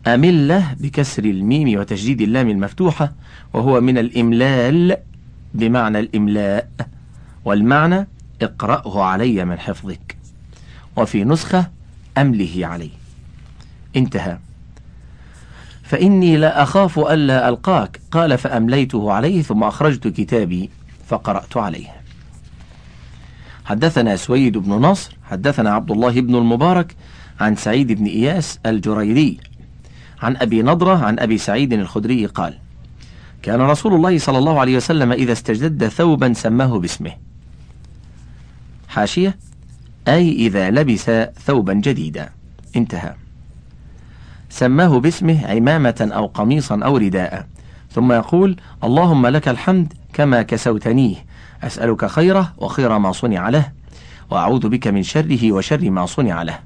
أمله بكسر الميم وتشديد اللام المفتوحة وهو من الإملال بمعنى الإملاء والمعنى اقرأه علي من حفظك. وفي نسخة أمله علي. انتهى. فإني لا أخاف ألا ألقاك. قال فأمليته عليه ثم أخرجت كتابي فقرأت عليه. حدثنا سويد بن نصر حدثنا عبد الله بن المبارك عن سعيد بن إياس الجريري عن أبي نضرة عن أبي سعيد الخدري قال كان رسول الله صلى الله عليه وسلم إذا استجد ثوبا سماه باسمه. حاشية أي إذا لبس ثوبا جديدا. انتهى. سماه باسمه عمامة أو قميصا أو رداء. ثم يقول اللهم لك الحمد كما كسوتنيه. أسألك خيره وخير ما صنع له. وأعوذ بك من شره وشر ما صنع له.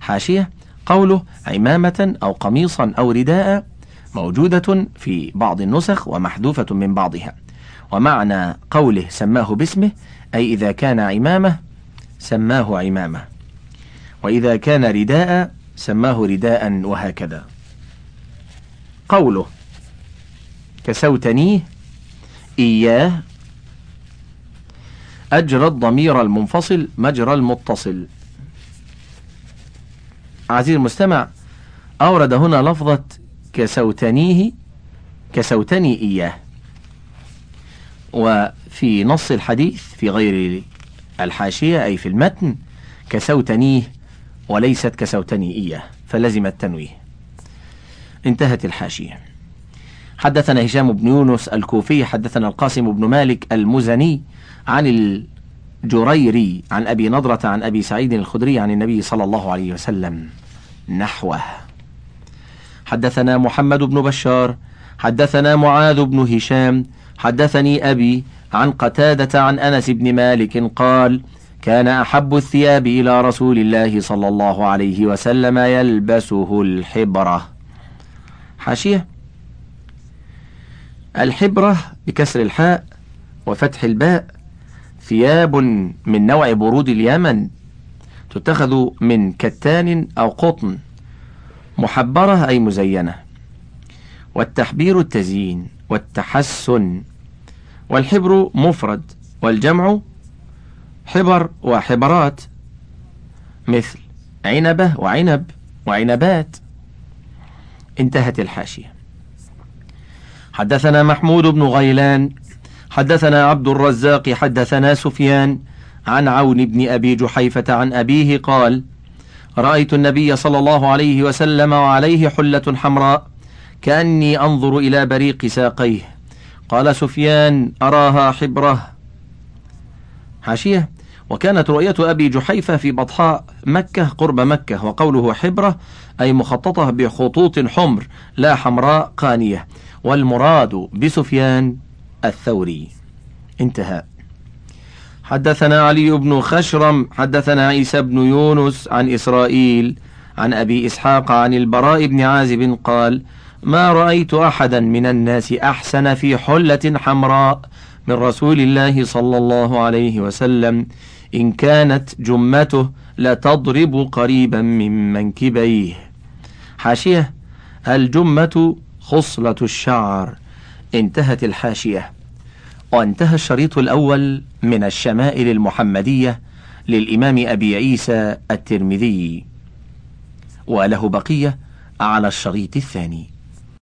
حاشية قوله عمامة أو قميصا أو رداء موجودة في بعض النسخ ومحذوفة من بعضها. ومعنى قوله سماه باسمه أي إذا كان عمامة سماه عمامة. وإذا كان رداء سماه رداء وهكذا. قوله كسوتنيه إياه أجرى الضمير المنفصل مجرى المتصل. عزيزي المستمع أورد هنا لفظة كسوتنيه كسوتني إياه. وفي نص الحديث في غير الحاشية أي في المتن كسوتنيه وليست كسوتني إياه فلزم التنويه. انتهت الحاشية. حدثنا هشام بن يونس الكوفي حدثنا القاسم بن مالك المزني عن الجريري عن أبي نضرة عن أبي سعيد الخدري عن النبي صلى الله عليه وسلم. نحوه. حدثنا محمد بن بشار حدثنا معاذ بن هشام حدثني أبي عن قتادة عن أنس بن مالك قال كان أحب الثياب إلى رسول الله صلى الله عليه وسلم يلبسه الحبرة. حاشية. الحبرة بكسر الحاء وفتح الباء. ثياب من نوع برود اليمن تتخذ من كتان أو قطن محبرة أي مزينة والتحبير التزيين والتحسن والحبر مفرد والجمع حبر وحبرات مثل عنبة وعنب وعنبات. انتهت الحاشية. حدثنا محمود بن غيلان حدثنا عبد الرزاق حدثنا سفيان عن عون بن أبي جحيفة عن أبيه قال رأيت النبي صلى الله عليه وسلم وعليه حلة حمراء كأني أنظر إلى بريق ساقيه. قال سفيان أراها حبرة. حاشية وكانت رؤية أبي جحيفة في بطحاء مكة قرب مكة وقوله حبرة أي مخططة بخطوط حمر لا حمراء قانية. والمراد بسفيان الثوري. انتهى. حدثنا علي بن خشرم حدثنا عيسى بن يونس عن إسرائيل عن أبي إسحاق عن البراء بن عازب قال ما رأيت أحدا من الناس أحسن في حلة حمراء من رسول الله صلى الله عليه وسلم. إن كانت جمته لتضرب قريبا من منكبيه. حاشية الجمة خصلة الشعر. انتهت الحاشية. وانتهى الشريط الأول من الشمائل المحمدية للإمام أبي عيسى الترمذي. وله بقية على الشريط الثاني.